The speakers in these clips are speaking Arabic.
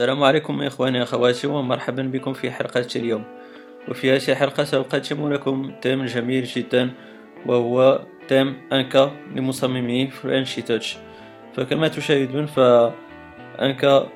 السلام عليكم إخواني أخواتي ومرحبا بكم في حلقة اليوم. وفي هذه الحلقة سأقدم لكم thème جميل جدا وهو thème أنكا لمصممي French Touch فكما تشاهدون فأنكا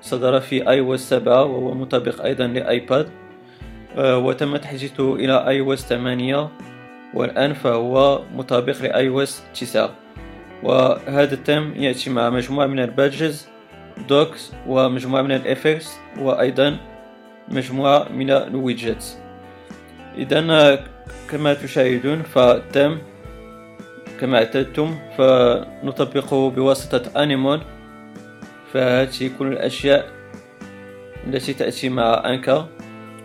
صدر في iOS 7 وهو مطابق أيضا ل iPad. آه، وتم تحديثه إلى iOS 8 والآن فهو مطابق ل iOS 9 وهذا ال thème يأتي مع مجموعة من ال badges. docks ومجموعة من ال effects وأيضا مجموعة من ال widgets إذا كما تشاهدون فتم كما أعتدتم فنطبقه بواسطة Anemone فهذه كل الأشياء التي تأتي مع أنكا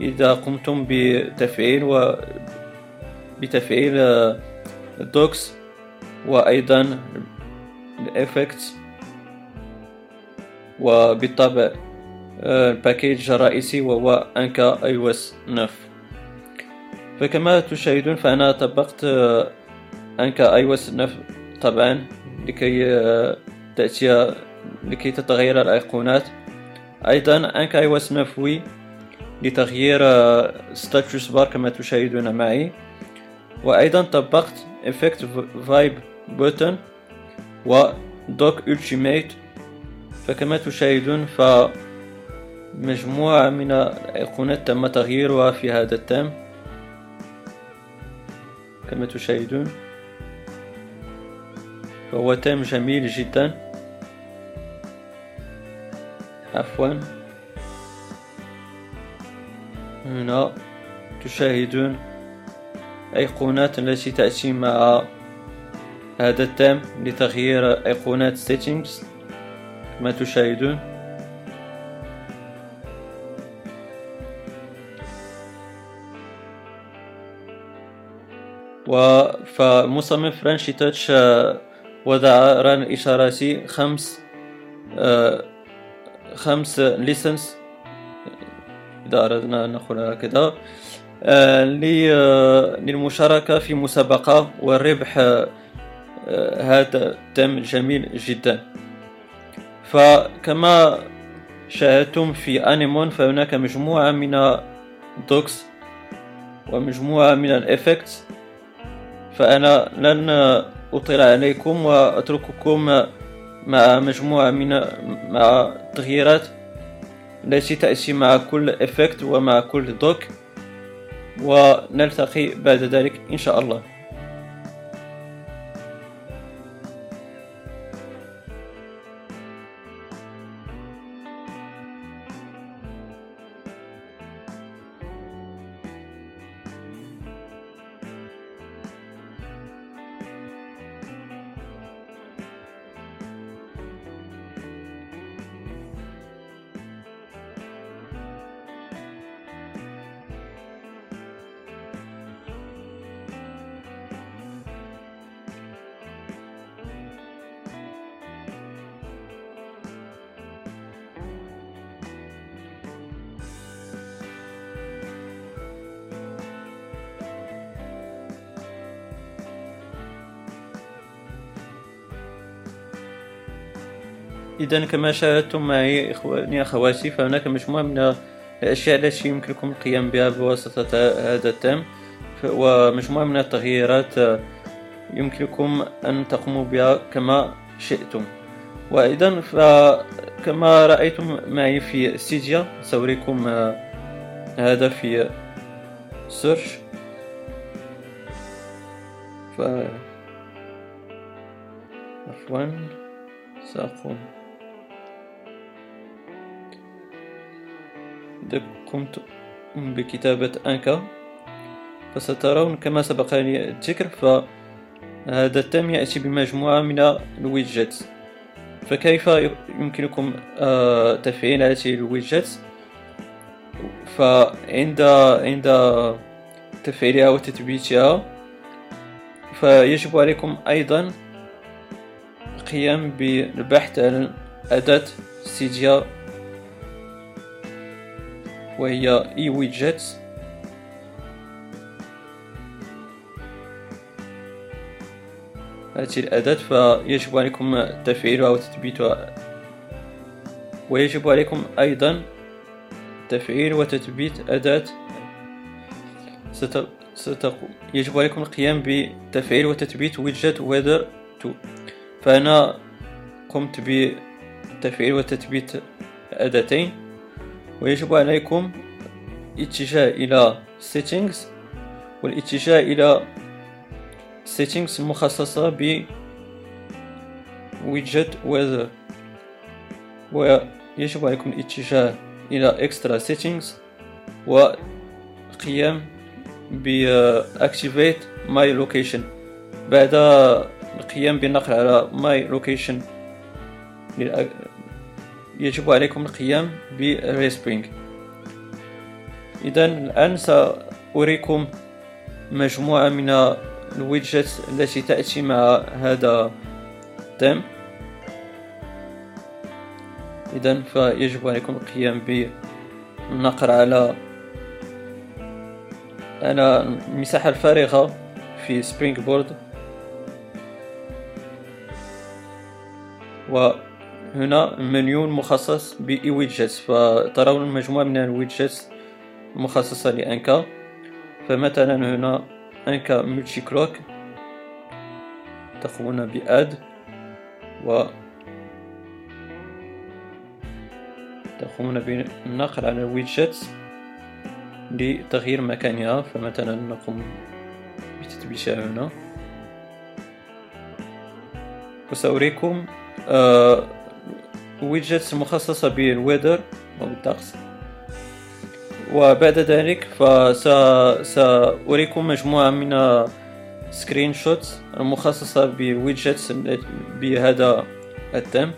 إذا قمتم بتفعيل و بتفعيل ال docks وأيضا ال effect وبالطبع آه، ال package الرئيسي وهو أنكا iOS 9 فكما تشاهدون فأنا طبقت آه، أنكا iOS 9 طبعا لكي آه، تأتي لكي تتغير الأيقونات. أيضا أنكا iOS 9 وي لتغيير status bar كما تشاهدون معي. وأيضا طبقت effect five button و dock ultimate فكما تشاهدون فمجموعة من الأيقونات تم تغييرها في هذا التام. كما تشاهدون فهو تام جميل جدا. عفوا. هنا تشاهدون أيقونات التي تأتي مع هذا التام لتغيير أيقونات settings. كما تشاهدون؟ فمصمم فرنشي تاتش آه، وضع رهن الإشارات خمس آه، خمس license. إذا أردنا أن نقول هكذا. آه، للمشاركة في مسابقة والربح هذا تم جميل جدا. فكما شاهدتم في Anemone فهناك مجموعة من docks ومجموعة من ال effects. فأنا لن أطيل عليكم وأترككم مع مجموعة من مع التغييرات. التي تأتي مع كل إفكت ومع كل دوك ونلتقي بعد ذلك إن شاء الله. إذا كما شاهدتم معي إخواني أخواتي فهناك مجموعة من الأشياء التي يمكنكم القيام بها بواسطة هذا التم ومجموعة من التغييرات يمكنكم أن تقوموا بها كما شئتم. وأيضا كما رأيتم معي في سيديا سأريكم هذا في سيرش ف عفوا سأقوم. إذا قمت بكتابة أنكا فسترون كما سبق لي الذكر فهذا التم يأتي بمجموعة من ال widgets فكيف يمكنكم آه، تفعيل هذه ال widgets فعند عند تفعيلها وتثبيتها فيجب عليكم أيضا القيام بالبحث عن أداة ستيديا وهي اي ويدجت هذه الأداة فيجب عليكم تفعيلها وتثبيتها ويجب عليكم أيضا تفعيل وتثبيت أداة. ست... ست... يجب عليكم القيام بتفعيل وتثبيت ويدجت ويذر 2 فأنا قمت بتفعيل وتثبيت أداتين. ويجب عليكم اتجاه إلى settings والاتجاه إلى settings المخصصة ب widget weather. ويجب عليكم الاتجاه إلى extra settings وقيام ب activate my location. بعد القيام بالنقر على my location يجب عليكم القيام ب respring إذا الآن سأريكم مجموعة من ال widget التي تأتي مع هذا التيم إذا فيجب عليكم القيام بالنقر على على المساحة الفارغة في SpringBoard وهنا منيو مخصص ب iWidgets فترون مجموعة من ال widgets المخصصة لأنكا فمثلا هنا أنكا multi clock تقومون بأد و تقومون بالنقل على الويدجت لتغيير مكانها. فمثلا نقوم بتثبيتها هنا. وسأريكم آه ويدجتس مخصصة بالويذر أو الطقس وبعد ذلك فسأريكم مجموعة من screenshot المخصصة بال widgets بهذا التم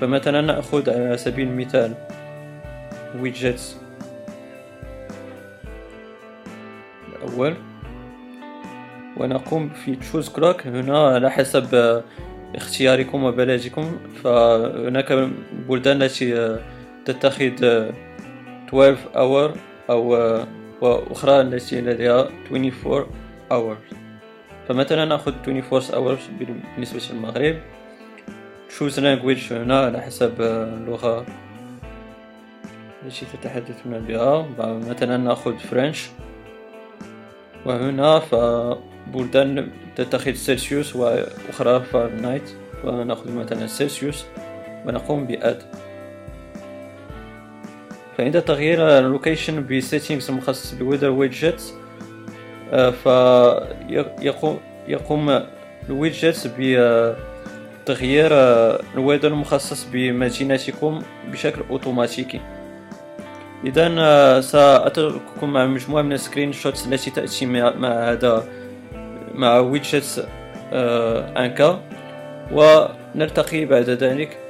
فمثلا نأخذ على سبيل المثال widgets الأول. ونقوم في choose clock هنا على حسب اختياركم وبلدكم فهناك بلدان التي تتخذ 12 hour أو وأخرى التي لديها 24 hours فمثلا نأخذ 24 hours بالنسبة للمغرب. choose language هنا على حسب اللغة التي تتحدثون بها. مثلا نأخذ French وهنا فبلدان تتخذ سيلسيوس وأخرى فارنايت فنأخذ مثلا سيلسيوس ونقوم ب add. فعند تغيير ال location ب settings المخصص ب weather widget فيقوم يقوم ال widget بتغيير ال weather المخصص بمدينتكم بشكل أوتوماتيكي. اذا سأترككم مع مجموعة من ال screenshots التي تأتي مع هذا مع ويدجت انكا ونلتقي بعد ذلك.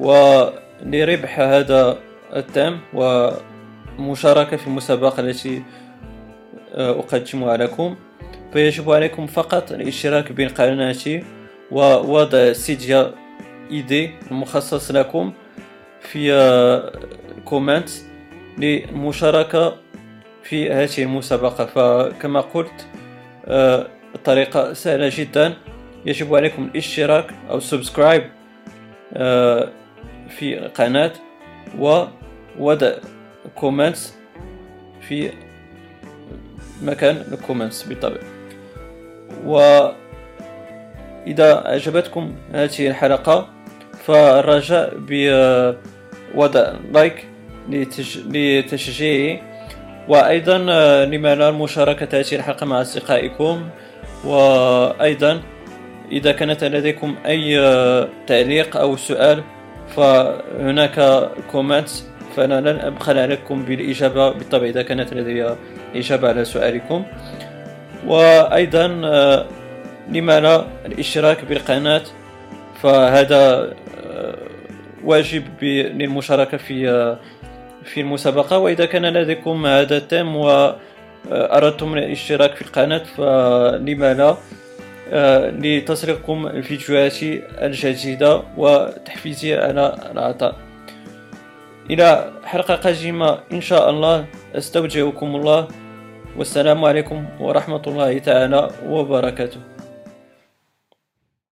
ولربح هذا التام ومشاركة في المسابقة التي آه، أقدمها لكم. فيجب عليكم فقط الاشتراك بين قناتي ووضع سيديا إيدي المخصص لكم في كومنت آه، للمشاركة في هذه المسابقة. فكما قلت آه، الطريقة سهلة جدا. يجب عليكم الاشتراك أو subscribe في قناة ووضع comments في مكان ال comments بالطبع. وإذا أعجبتكم هذه الحلقة فالرجاء بوضع like لتشجيعي وأيضا لما لا المشاركة هذه الحلقة مع أصدقائكم. وأيضا إذا كانت لديكم أي تعليق أو سؤال فهناك كومنت فأنا لن أبخل عليكم بالإجابة بالطبع إذا كانت لدي إجابة على سؤالكم. وأيضا لما لا الاشتراك بالقناة. فهذا واجب للمشاركة في في المسابقة. وإذا كان لديكم هذا التم وأردتم الاشتراك في القناة فلما لا لتصلكم الفيديوهات الجديدة وتحفيزي على العطاء. إلى حلقة قادمة إن شاء الله أستودعكم الله والسلام عليكم ورحمة الله تعالى وبركاته.